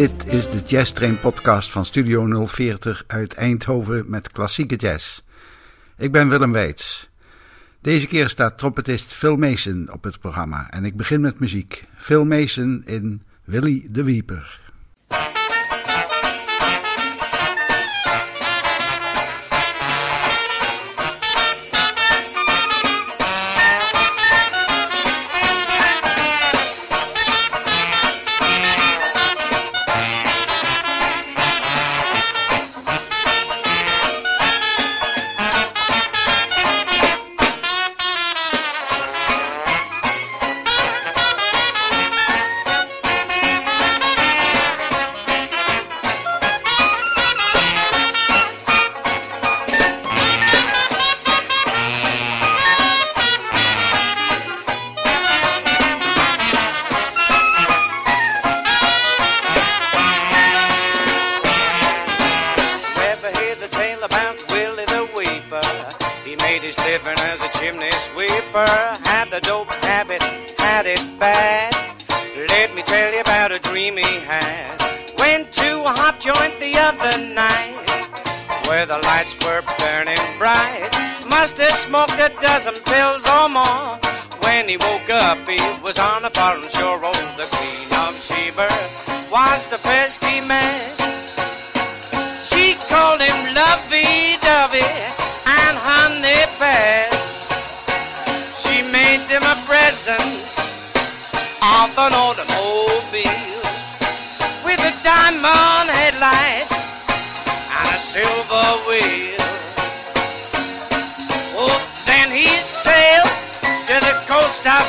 Dit is de Jazz Train podcast van Studio 040 uit Eindhoven met klassieke jazz. Ik ben Willem Weits. Deze keer staat trompetist Phil Mason op het programma en ik begin met muziek. Phil Mason in Willy de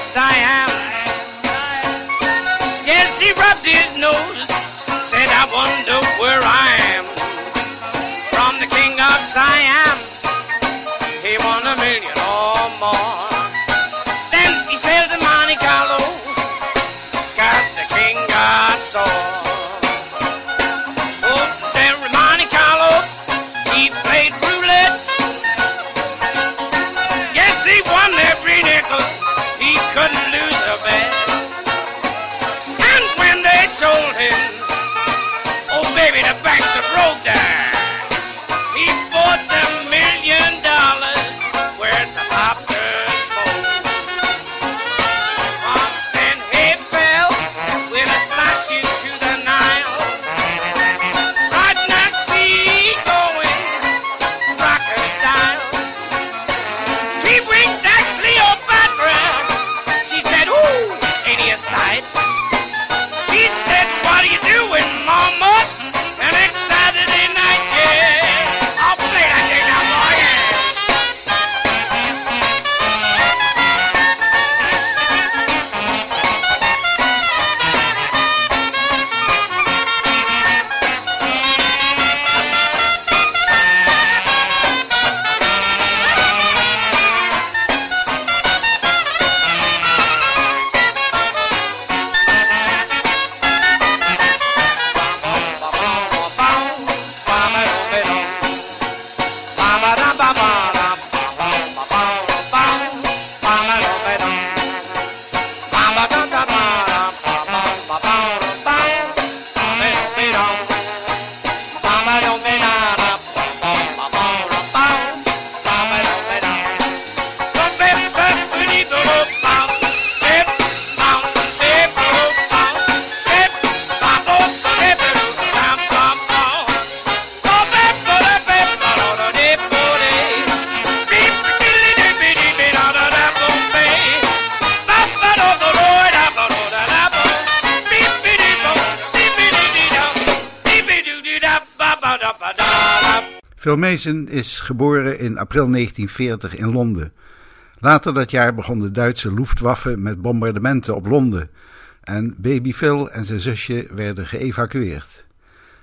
Yes, Yes, he rubbed his nose, said, I wonder where I am. From the king of Siam, he won a million or more. Mason is geboren in april 1940 in Londen. Later dat jaar begon de Duitse Luftwaffe met bombardementen op Londen en baby Phil en zijn zusje werden geëvacueerd.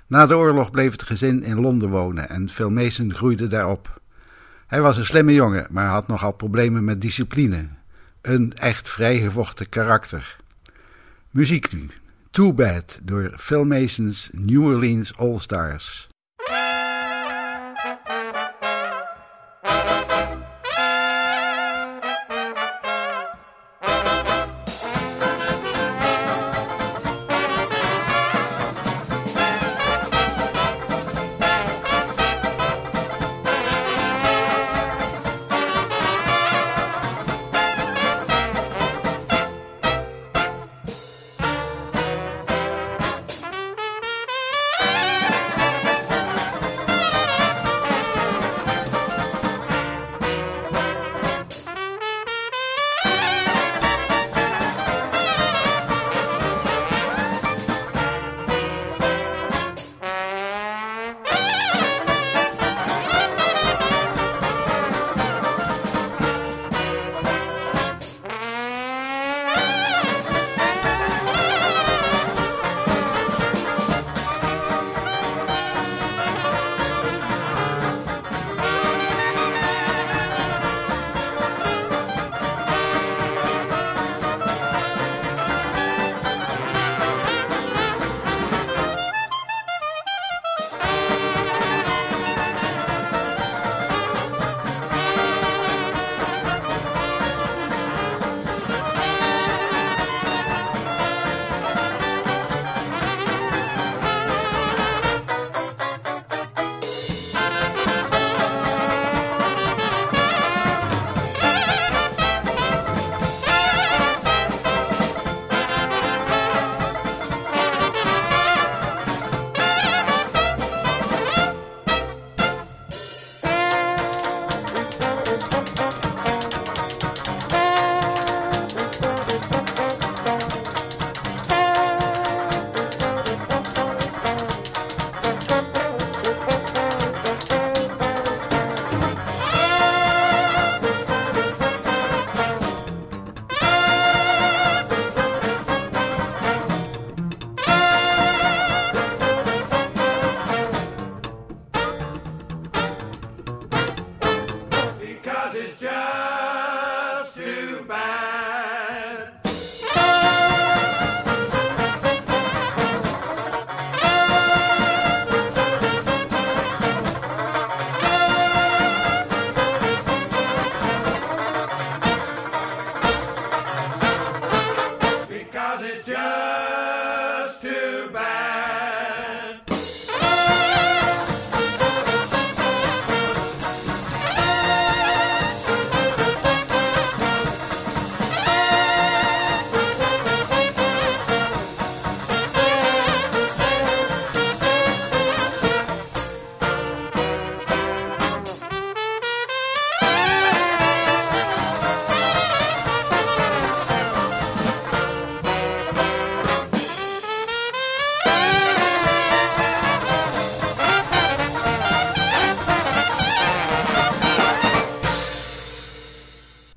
Na de oorlog bleef het gezin in Londen wonen en Phil Mason groeide daarop. Hij was een slimme jongen, maar had nogal problemen met discipline. Een echt vrijgevochten karakter. Muziek nu. Too Bad door Phil Mason's New Orleans All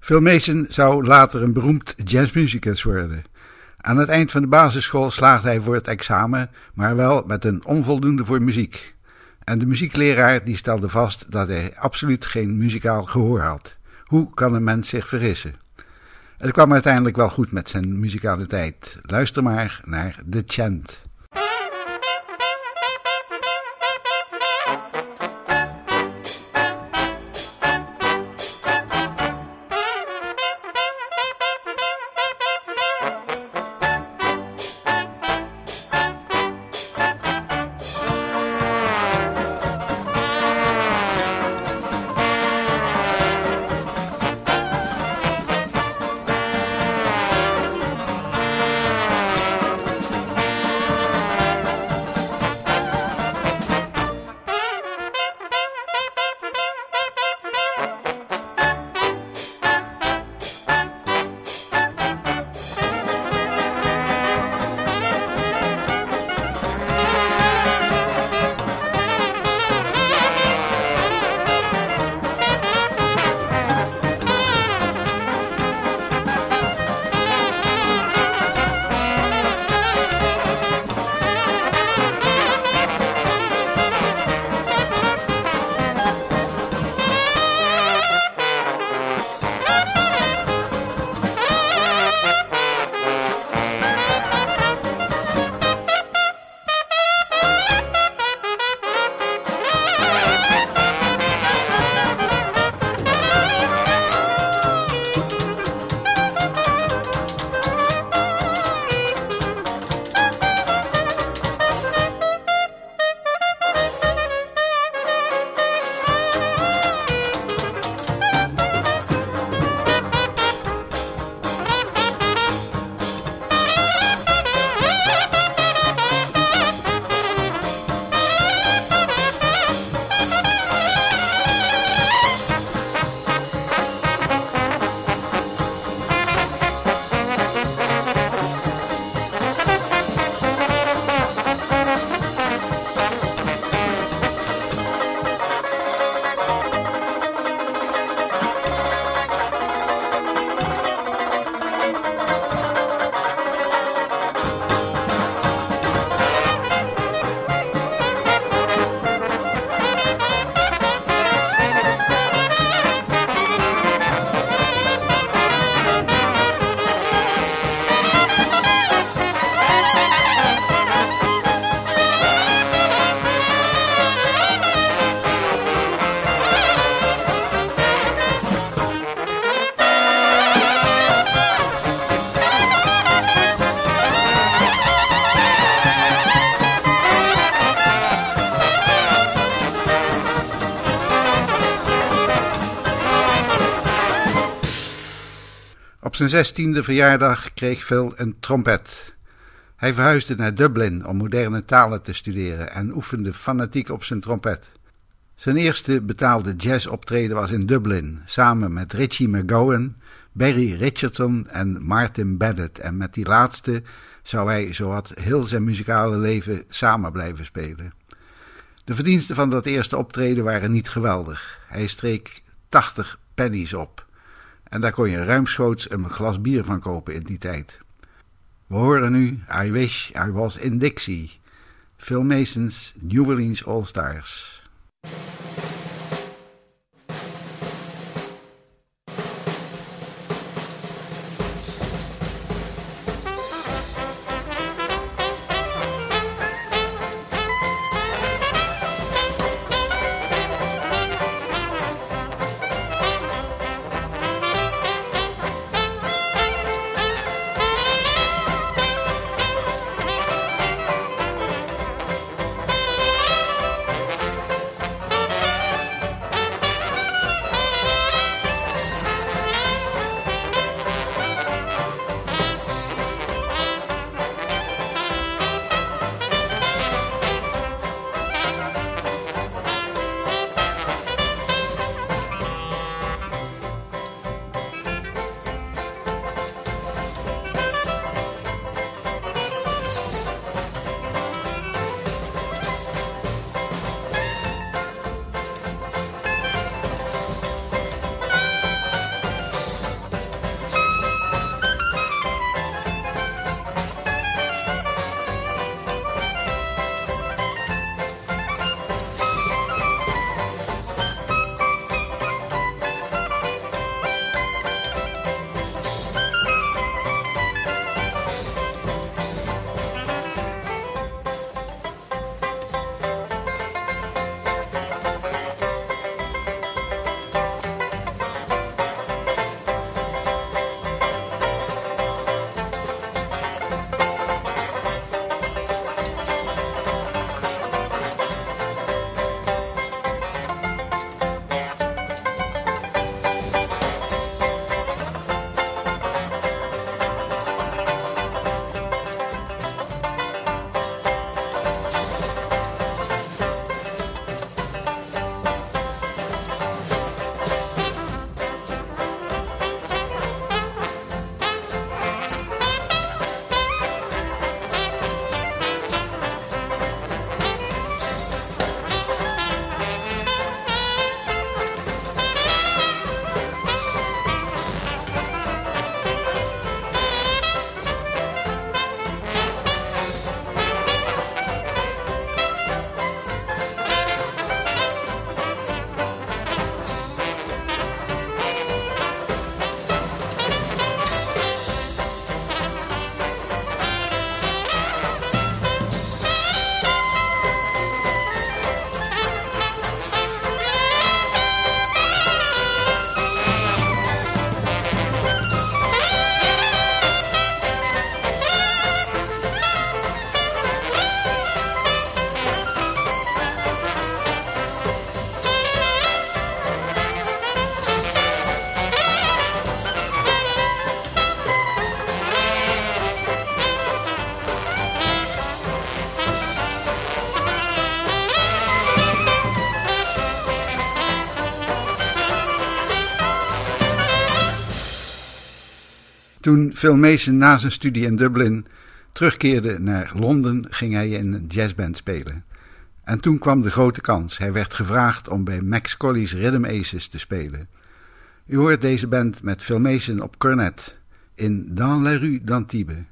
Phil Mason zou later een beroemd jazzmuzikus worden. Aan het eind van de basisschool slaagde hij voor het examen, maar wel met een onvoldoende voor muziek. En de muziekleraar die stelde vast dat hij absoluut geen muzikaal gehoor had. Hoe kan een mens zich vergissen? Het kwam uiteindelijk wel goed met zijn muzikaliteit. Luister maar naar The Chant. Zijn zestiende verjaardag kreeg Phil een trompet. Hij verhuisde naar Dublin om moderne talen te studeren en oefende fanatiek op zijn trompet. Zijn eerste betaalde jazzoptreden was in Dublin, samen met Richie McGowan, Barry Richardson en Martin Bennett. En met die laatste zou hij zowat heel zijn muzikale leven samen blijven spelen. De verdiensten van dat eerste optreden waren niet geweldig. Hij streek 80 pennies op. En daar kon je ruimschoots een glas bier van kopen in die tijd. We horen nu I Wish I Was in Dixie. Phil Mason's New Orleans All Toen Phil Mason na zijn studie in Dublin terugkeerde naar Londen, ging hij in een jazzband spelen. En toen kwam de grote kans. Hij werd gevraagd om bij Max Colley's Rhythm Aces te spelen. U hoort deze band met Phil Mason op cornet in Dans la rue d'Antibes.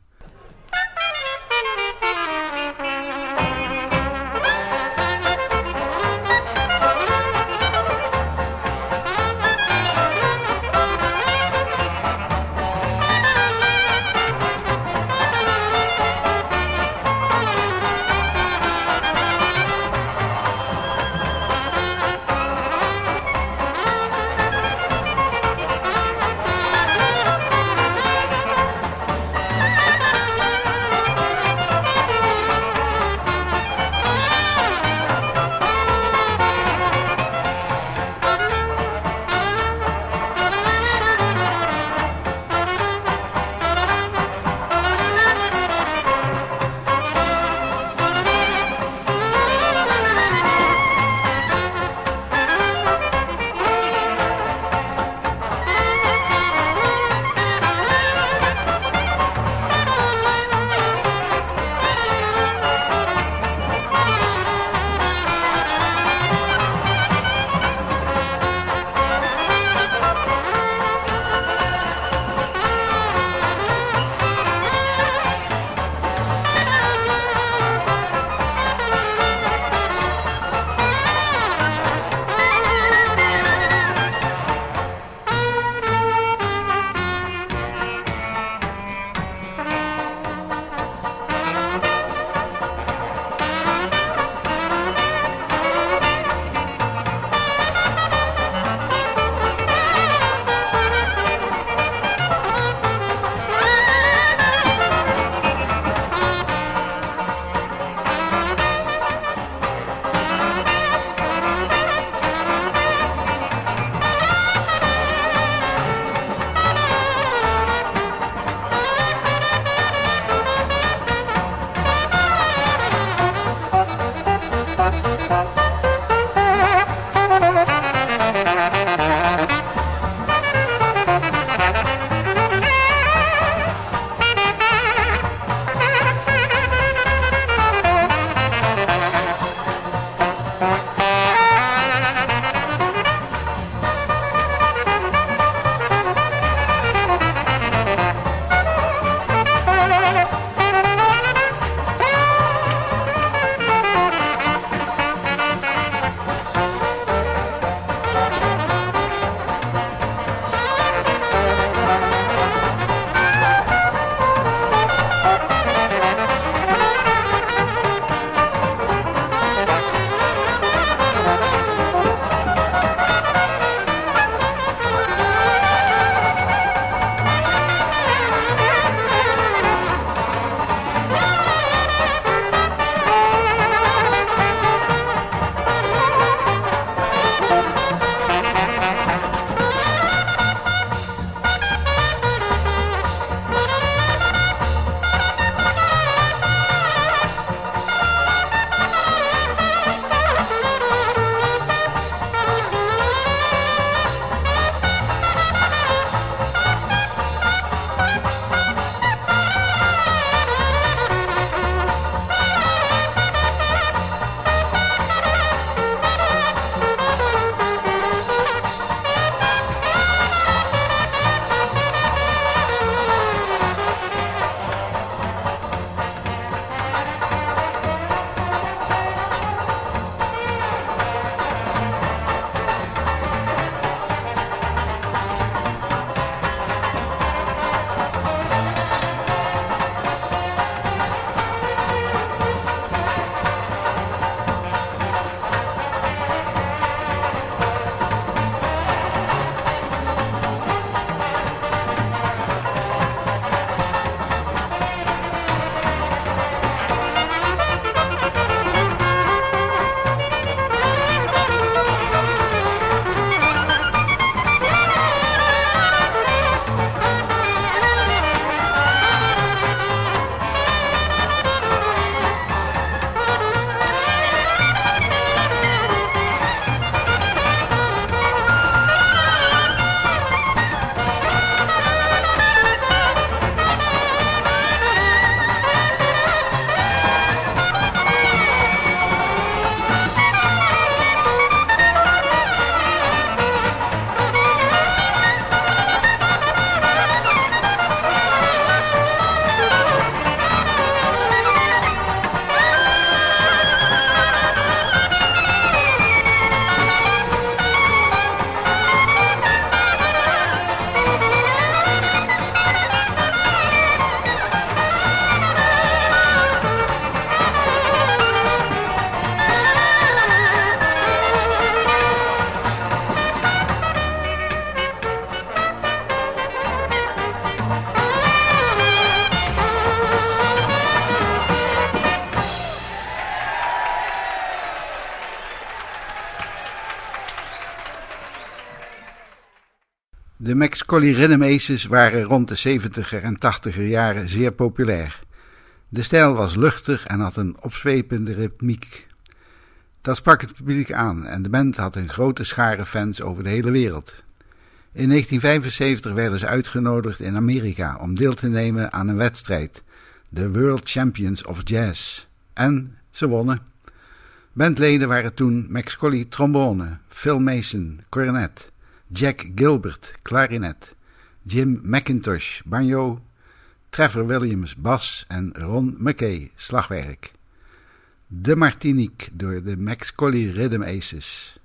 Max Collie Rhythm waren rond de 70er en 80er jaren zeer populair. De stijl was luchtig en had een opzwepende ritmiek. Dat sprak het publiek aan en de band had een grote schare fans over de hele wereld. In 1975 werden ze uitgenodigd in Amerika om deel te nemen aan een wedstrijd, de World Champions of Jazz. En ze wonnen. Bandleden waren toen Max Collie trombone, Phil Mason cornet, Jack Gilbert klarinet, Jim McIntosh banjo, Trevor Williams bas en Ron McKay slagwerk. De Martinique door de Max Collie Rhythm Aces.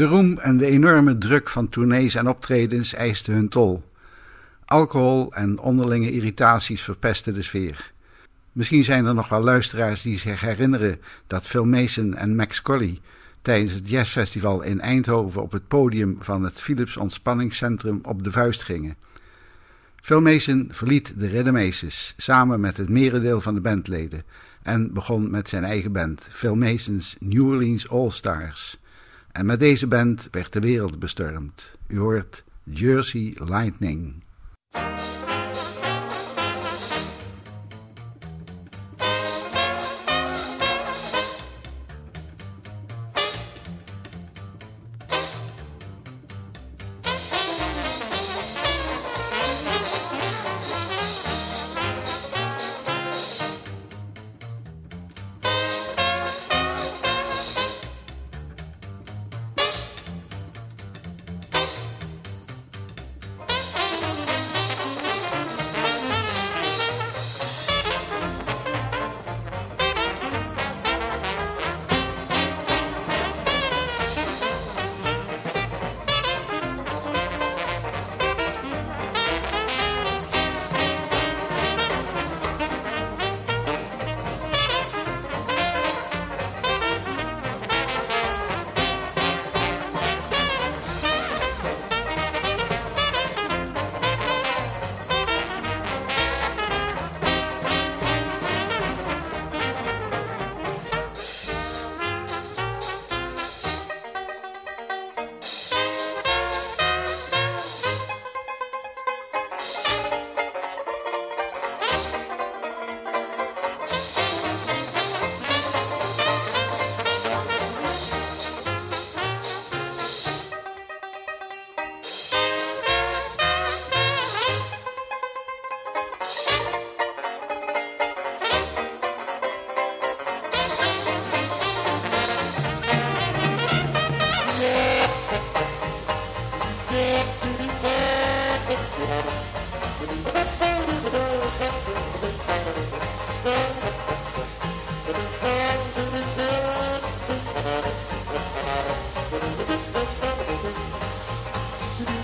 De roem en de enorme druk van tournees en optredens eisten hun tol. Alcohol en onderlinge irritaties verpesten de sfeer. Misschien zijn er nog wel luisteraars die zich herinneren dat Phil Mason en Max Colley tijdens het jazzfestival in Eindhoven op het podium van het Philips Ontspanningscentrum op de vuist gingen. Phil Mason verliet de Rhythm Aces samen met het merendeel van de bandleden en begon met zijn eigen band, Phil Mason's New Orleans All Stars. En met deze band werd de wereld bestormd. U hoort Jersey Lightning.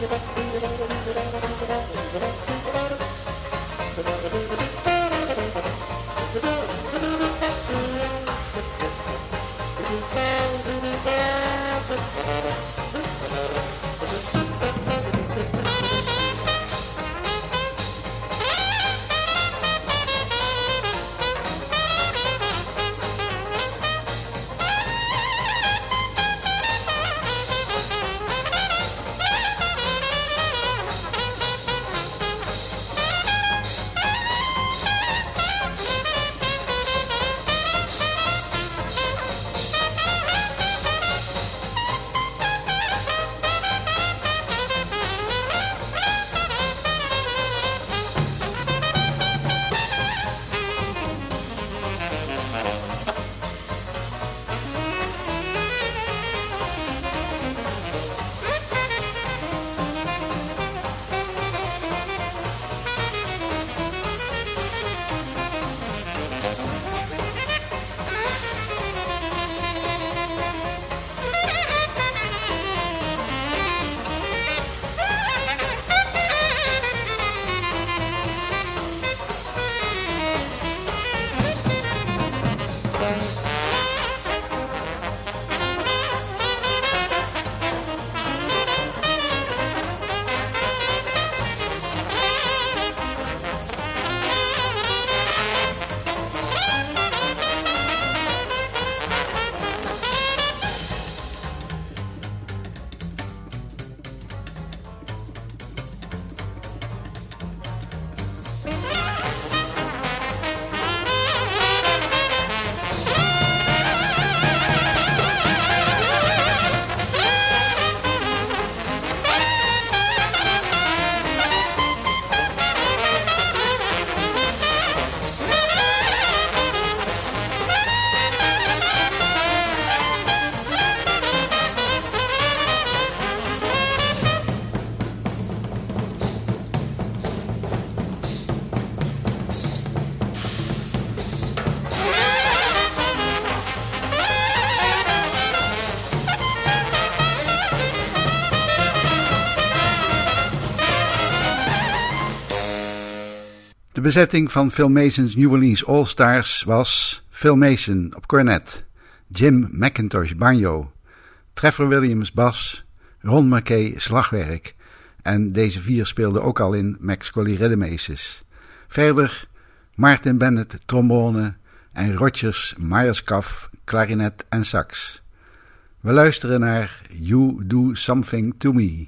ブレイクブレイクブレイクブレクブレイク bezetting van Phil Mason's New Orleans All Stars was Phil Mason op cornet, Jim McIntosh banjo, Trevor Williams bas, Ron McKay slagwerk en deze vier speelden ook al in Max Coley Rhythm Aces. Verder Martin Bennett trombone en Rogers Myerscough klarinet en sax. We luisteren naar You Do Something To Me.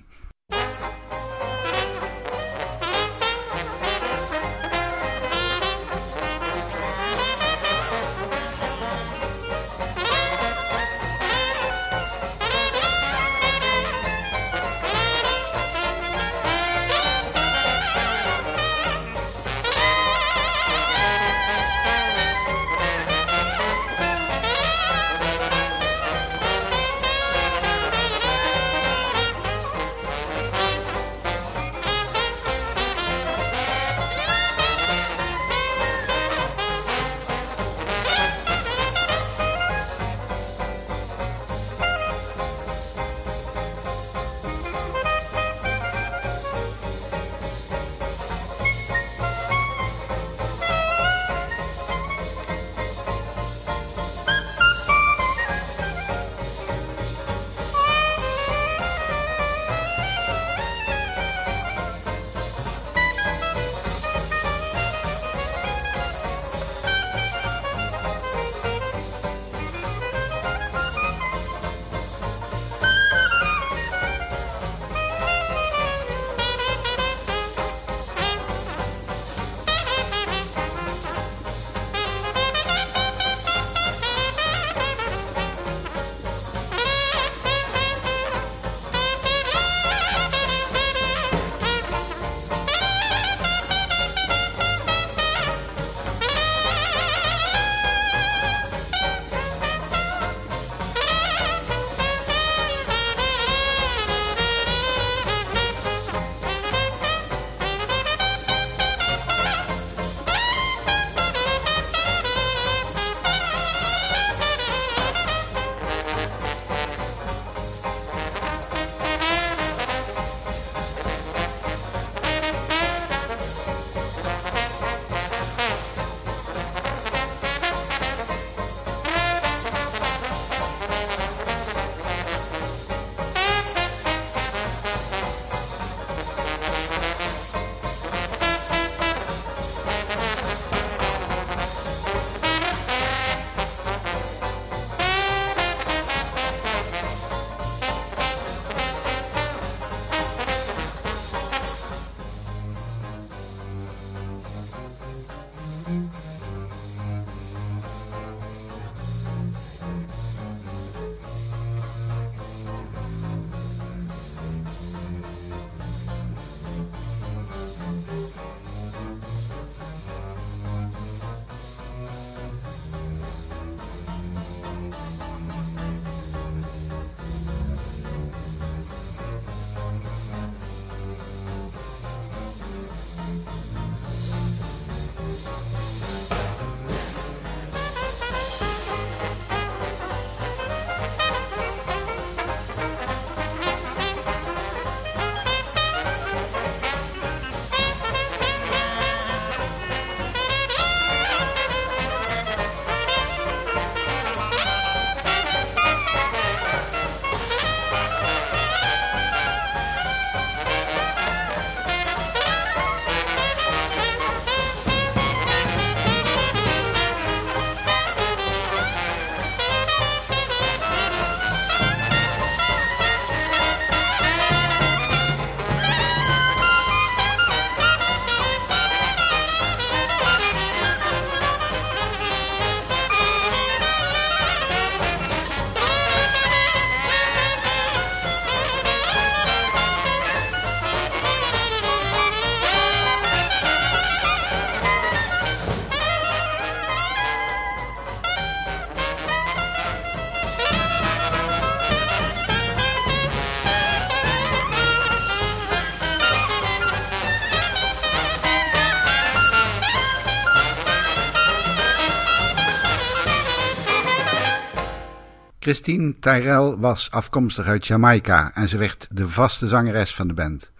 Christine Tyrell was afkomstig uit Jamaica en ze werd de vaste zangeres van de band.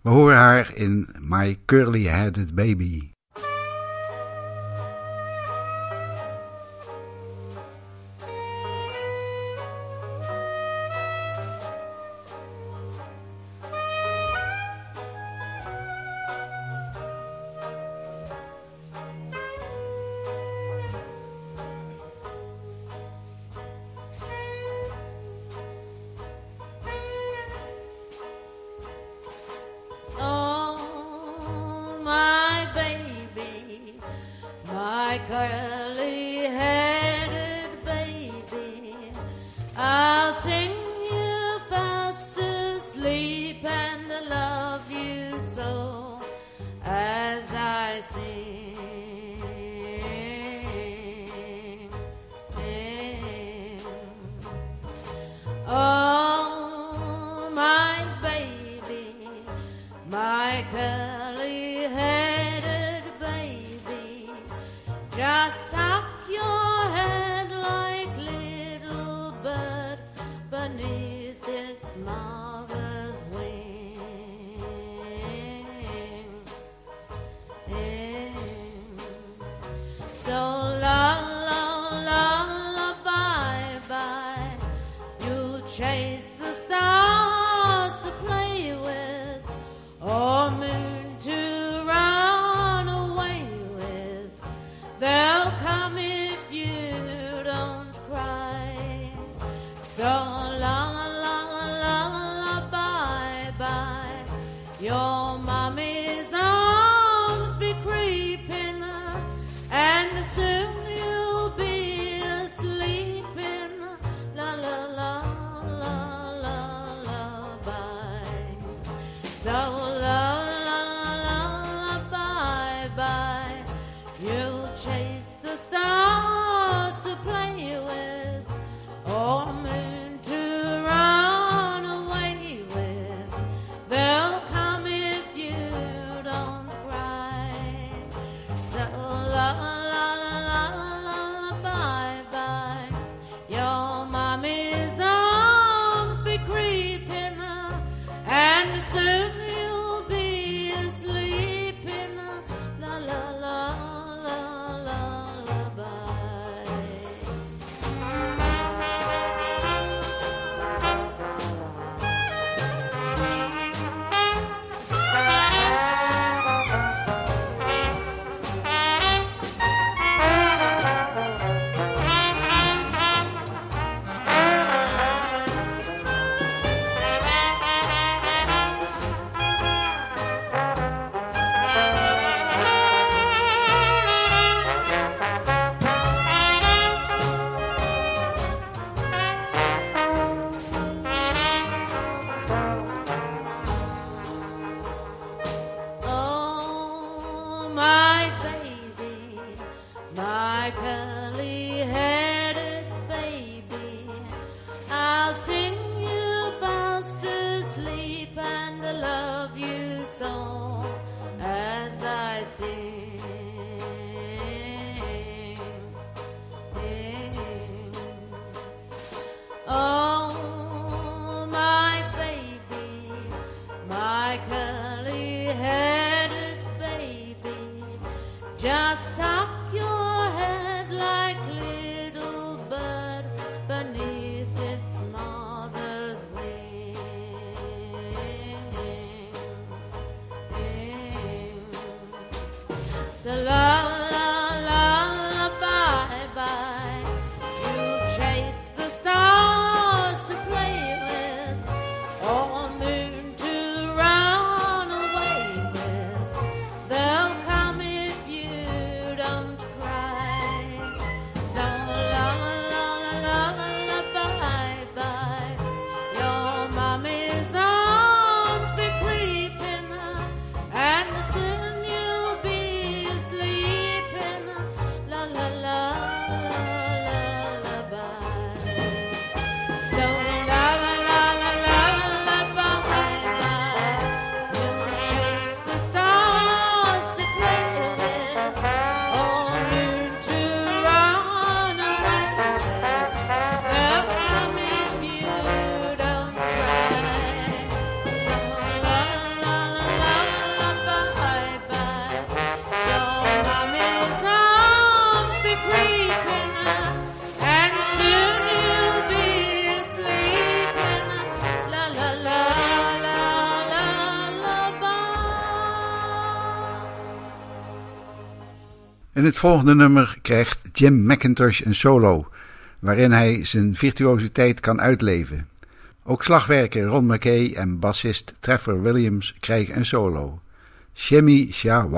We horen haar in My Curly Headed Baby. In het volgende nummer krijgt Jim McIntosh een solo, waarin hij zijn virtuositeit kan uitleven. Ook slagwerker Ron McKay en bassist Trevor Williams krijgen een solo. Shemmy Sha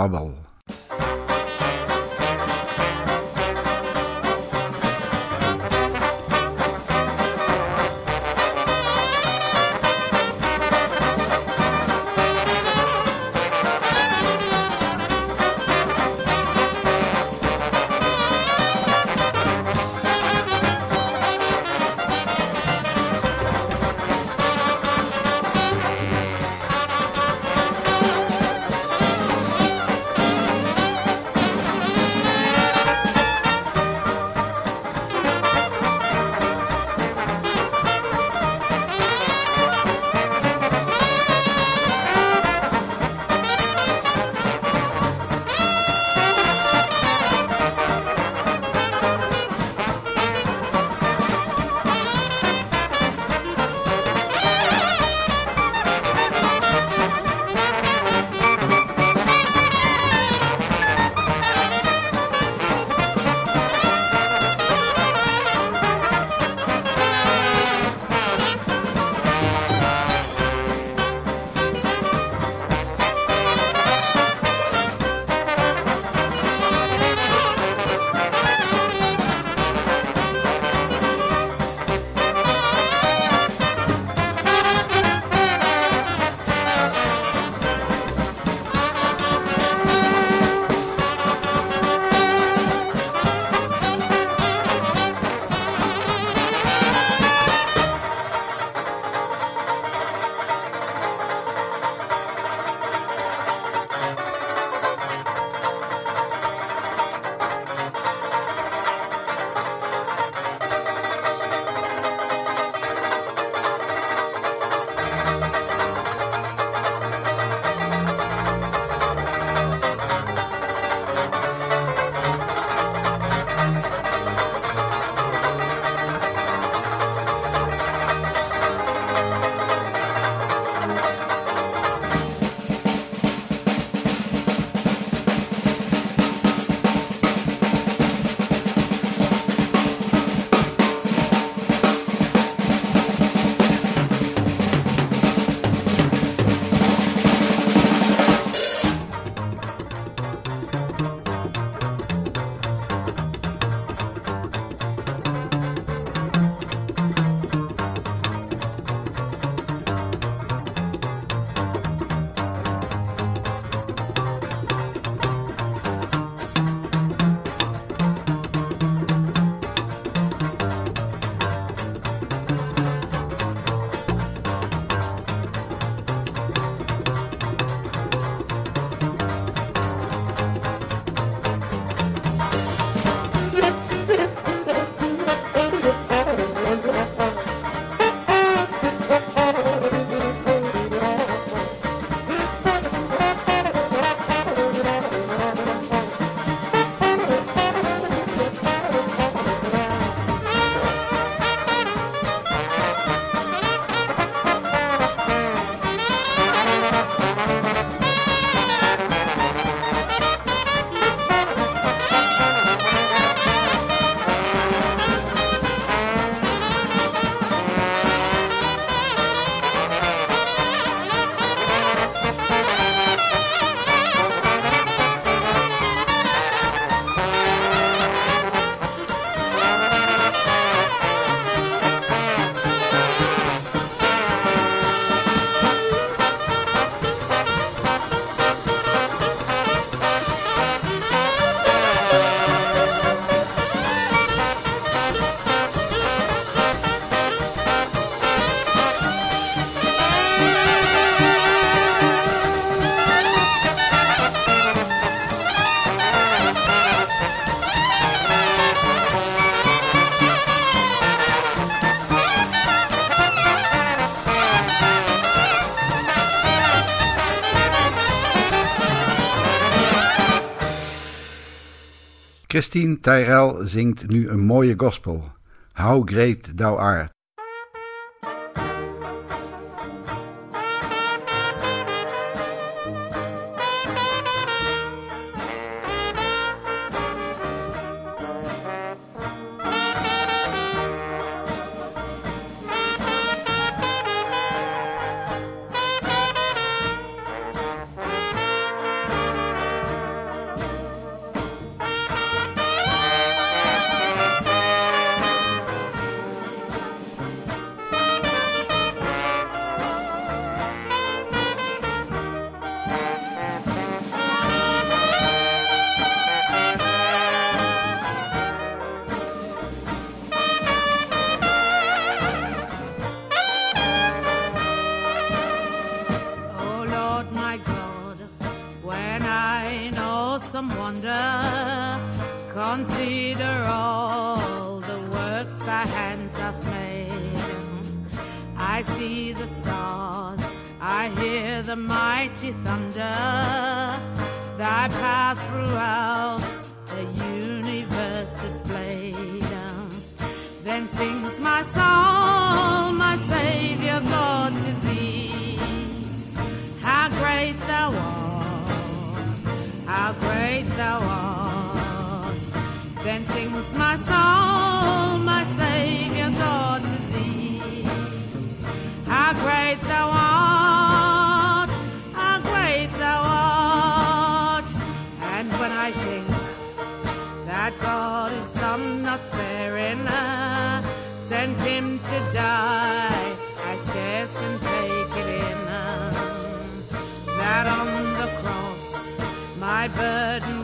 Christine Tyrell zingt nu een mooie gospel. How Great Thou Art. Consider all the works thy hands have made. I see the stars, I hear the mighty thunder. Thy path throughout the universe displayed. Then sings my soul, my Savior God to thee. How great thou art, how great then sings my soul, my Savior God to thee. How great thou art, how great thou art. And when I think that God is some not sparing, sent him to die, I scarce can take it in. That on the cross my burden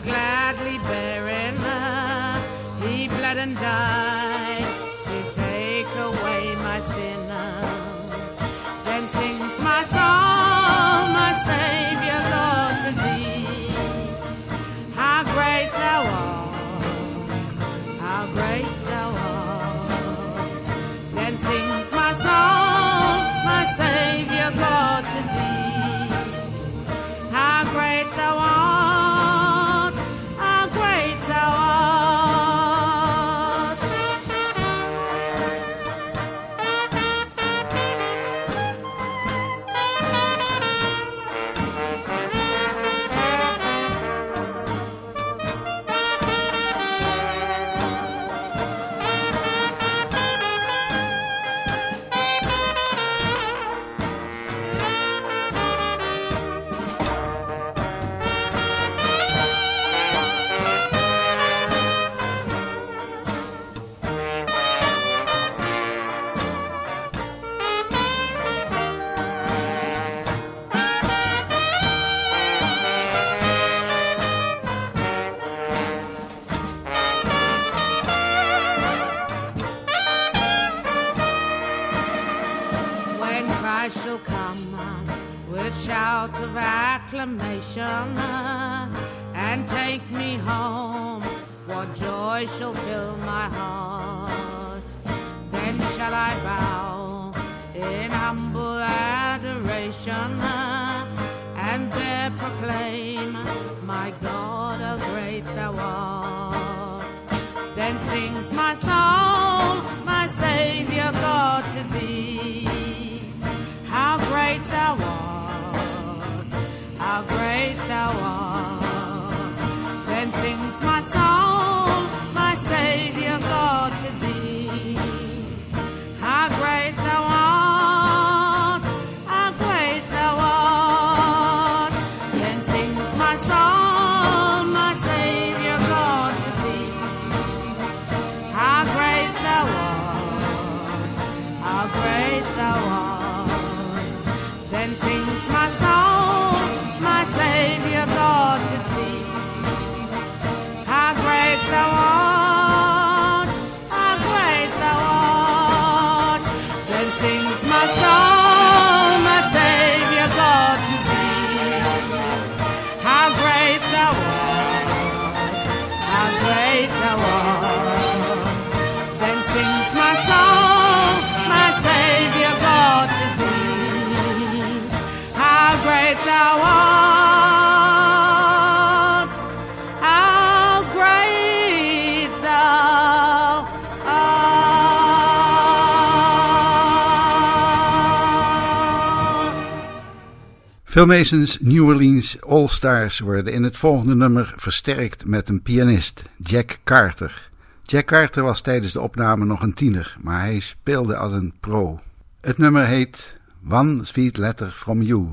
acclamation and take me home. What joy shall fill my heart? Phil Mason's New Orleans All Stars worden in het volgende nummer versterkt met een pianist, Jack Carter. Jack Carter was tijdens de opname nog een tiener, maar hij speelde als een pro. Het nummer heet One Sweet Letter from You.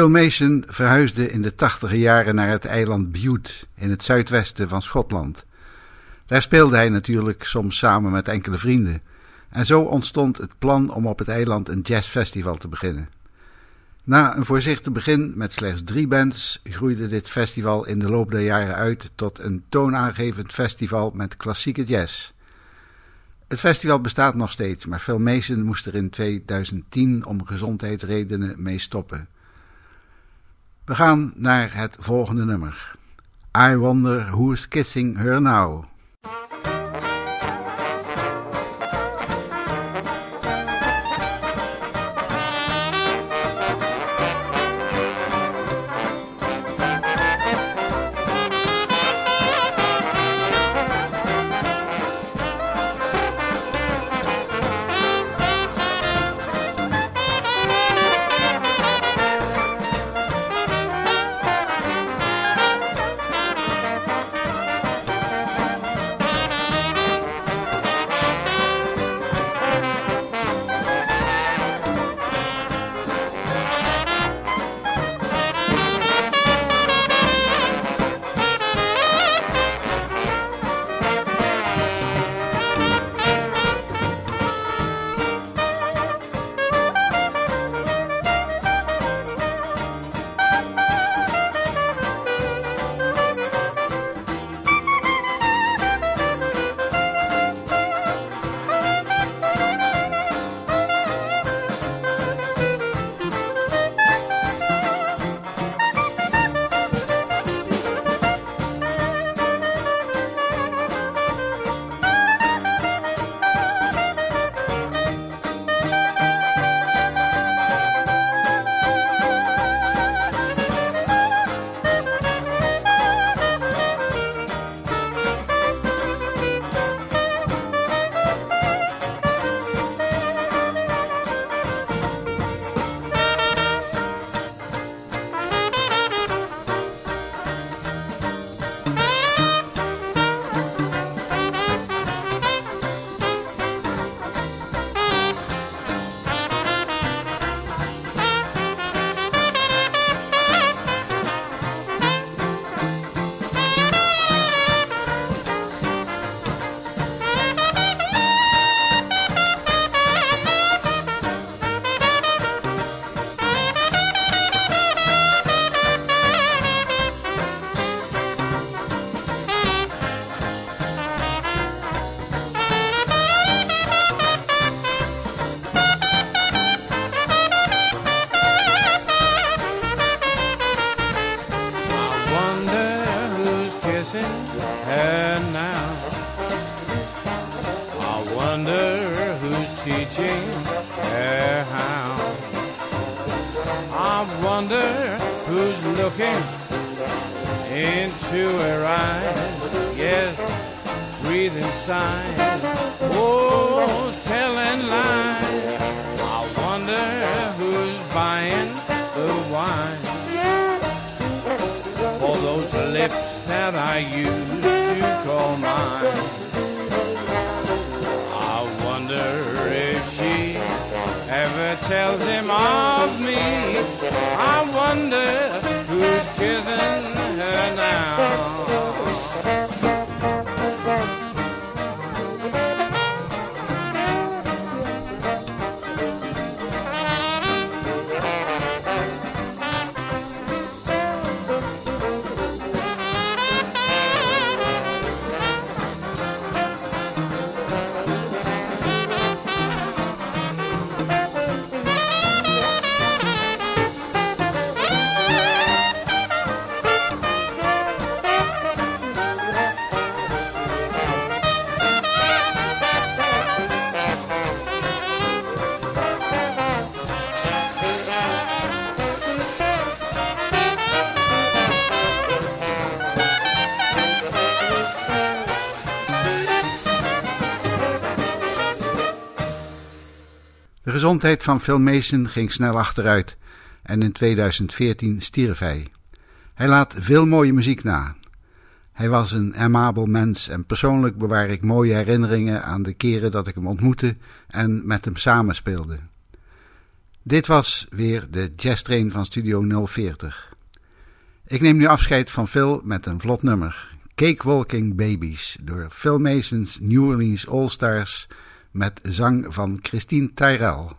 Phil Mason verhuisde in de tachtige jaren naar het eiland Bute in het zuidwesten van Schotland. Daar speelde hij natuurlijk soms samen met enkele vrienden. En zo ontstond het plan om op het eiland een jazzfestival te beginnen. Na een voorzichtig begin met slechts drie bands groeide dit festival in de loop der jaren uit tot een toonaangevend festival met klassieke jazz. Het festival bestaat nog steeds, maar Phil Mason moest er in 2010 om gezondheidsredenen mee stoppen. We gaan naar het volgende nummer. I Wonder Who's Kissing Her Now. Gezondheid van Phil Mason ging snel achteruit en in 2014 stierf hij. Hij laat veel mooie muziek na. Hij was een amabel mens en persoonlijk bewaar ik mooie herinneringen aan de keren dat ik hem ontmoette en met hem samenspeelde. Dit was weer de Jazz Train van Studio 040. Ik neem nu afscheid van Phil met een vlot nummer. Cakewalking Babies door Phil Mason's New Orleans All Stars met zang van Christine Tyrell.